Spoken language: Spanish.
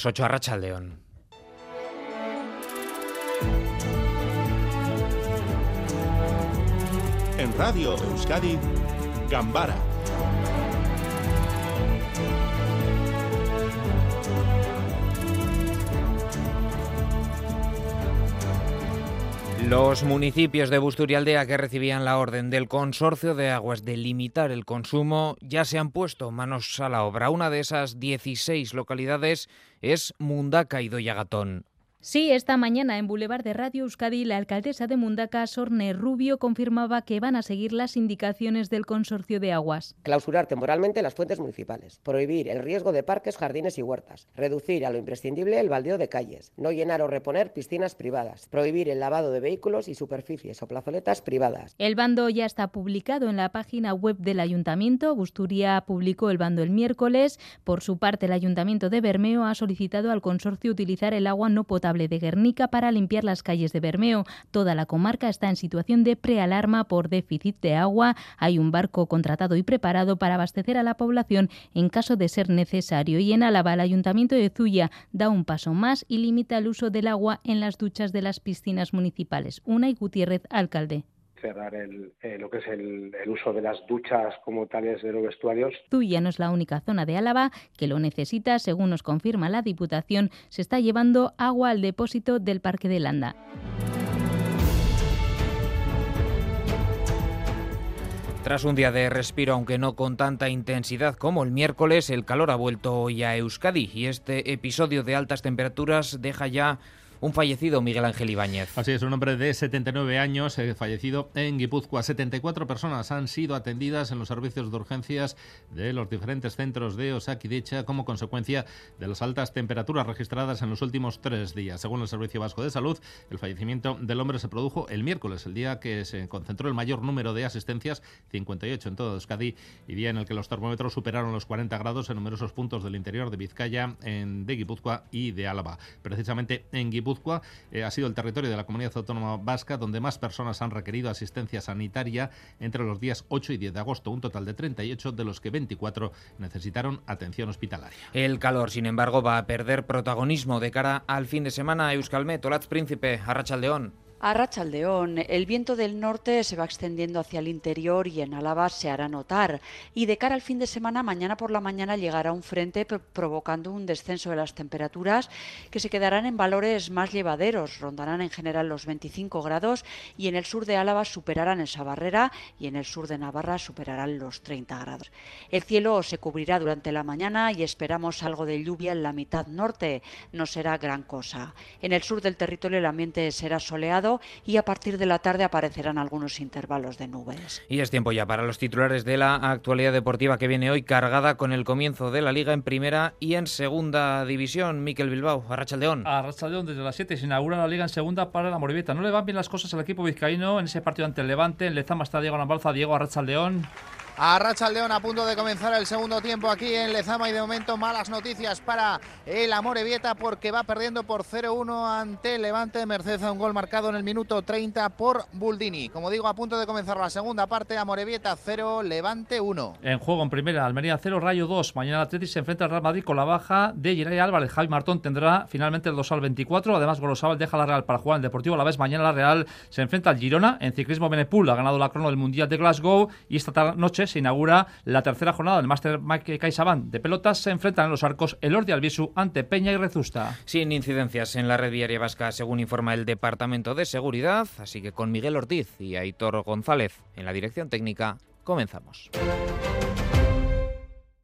8 a León. En Radio Euskadi, Gambara Los municipios de Busturialdea que recibían la orden del Consorcio de Aguas de limitar el consumo ya se han puesto manos a la obra. Una de esas 16 localidades es Mundaca y Doyagatón. Sí, esta mañana en Boulevard de Radio Euskadi, la alcaldesa de Mundaca, Sorne Rubio, confirmaba que van a seguir las indicaciones del Consorcio de Aguas. Clausurar temporalmente las fuentes municipales, prohibir el riesgo de parques, jardines y huertas, reducir a lo imprescindible el baldeo de calles, no llenar o reponer piscinas privadas, prohibir el lavado de vehículos y superficies o plazoletas privadas. El bando ya está publicado en la página web del Ayuntamiento. Busturia publicó el bando el miércoles. Por su parte, el Ayuntamiento de Bermeo ha solicitado al consorcio utilizar el agua no potable de Guernica para limpiar las calles de Bermeo. Toda la comarca está en situación de prealarma por déficit de agua. Hay un barco contratado y preparado para abastecer a la población en caso de ser necesario. Y en Álava, el Ayuntamiento de Zuya da un paso más y limita el uso del agua en las duchas de las piscinas municipales. Una y Gutiérrez, alcalde cerrar el, eh, lo que es el, uso de las duchas como tales de los vestuarios. Tuya no es la única zona de Álava que lo necesita, según nos confirma la Diputación, se está llevando agua al depósito del Parque de Landa. Tras un día de respiro, aunque no con tanta intensidad como el miércoles, el calor ha vuelto hoy a Euskadi y este episodio de altas temperaturas deja ya un fallecido, Miguel Ángel Ibáñez. Así es, un hombre de 79 años, eh, fallecido en Guipúzcoa. 74 personas han sido atendidas en los servicios de urgencias de los diferentes centros de Osakidecha como consecuencia de las altas temperaturas registradas en los últimos tres días. Según el Servicio Vasco de Salud, el fallecimiento del hombre se produjo el miércoles, el día que se concentró el mayor número de asistencias, 58 en todo Euskadi, y día en el que los termómetros superaron los 40 grados en numerosos puntos del interior de Vizcaya, en, de Guipúzcoa y de Álava. Precisamente en Guipúzcoa eh, ha sido el territorio de la comunidad autónoma vasca donde más personas han requerido asistencia sanitaria entre los días 8 y 10 de agosto, un total de 38, de los que 24 necesitaron atención hospitalaria. El calor, sin embargo, va a perder protagonismo de cara al fin de semana. Euskalmet, Olatz Príncipe, Arrachaldeón. A Rachaldeón, el viento del norte se va extendiendo hacia el interior y en Álava se hará notar. Y de cara al fin de semana, mañana por la mañana llegará un frente provocando un descenso de las temperaturas que se quedarán en valores más llevaderos. Rondarán en general los 25 grados y en el sur de Álava superarán esa barrera y en el sur de Navarra superarán los 30 grados. El cielo se cubrirá durante la mañana y esperamos algo de lluvia en la mitad norte. No será gran cosa. En el sur del territorio el ambiente será soleado y a partir de la tarde aparecerán algunos intervalos de nubes. Y es tiempo ya para los titulares de la actualidad deportiva que viene hoy cargada con el comienzo de la liga en primera y en segunda división. Miquel Bilbao, Arrachaldeón. Arrachaldeón desde las 7 se inaugura la liga en segunda para la Morevieta. No le van bien las cosas al equipo vizcaíno en ese partido ante el Levante. En Lezama está Diego Lambalza, Diego Arrachaldeón. A Racha León a punto de comenzar el segundo tiempo aquí en Lezama y de momento malas noticias para el Amorebieta porque va perdiendo por 0-1 ante Levante Mercedes a un gol marcado en el minuto 30 por Buldini. Como digo, a punto de comenzar la segunda parte, Amorebieta 0, Levante 1. En juego en primera, Almería 0, Rayo 2. Mañana el Atlético se enfrenta al Real Madrid con la baja de Giray Álvarez. Javi Martón tendrá finalmente el 2 al 24. Además, Golosabal deja la Real para jugar en Deportivo a la vez. Mañana la Real se enfrenta al Girona. En ciclismo Benepul ha ganado la crono del Mundial de Glasgow y esta noche se inaugura la tercera jornada del Máster Mike CaixaBank de pelotas. Se enfrentan en los arcos el Ordi Albisu ante Peña y Rezusta. Sin incidencias en la red viaria vasca, según informa el Departamento de Seguridad. Así que con Miguel Ortiz y Aitor González en la dirección técnica, comenzamos.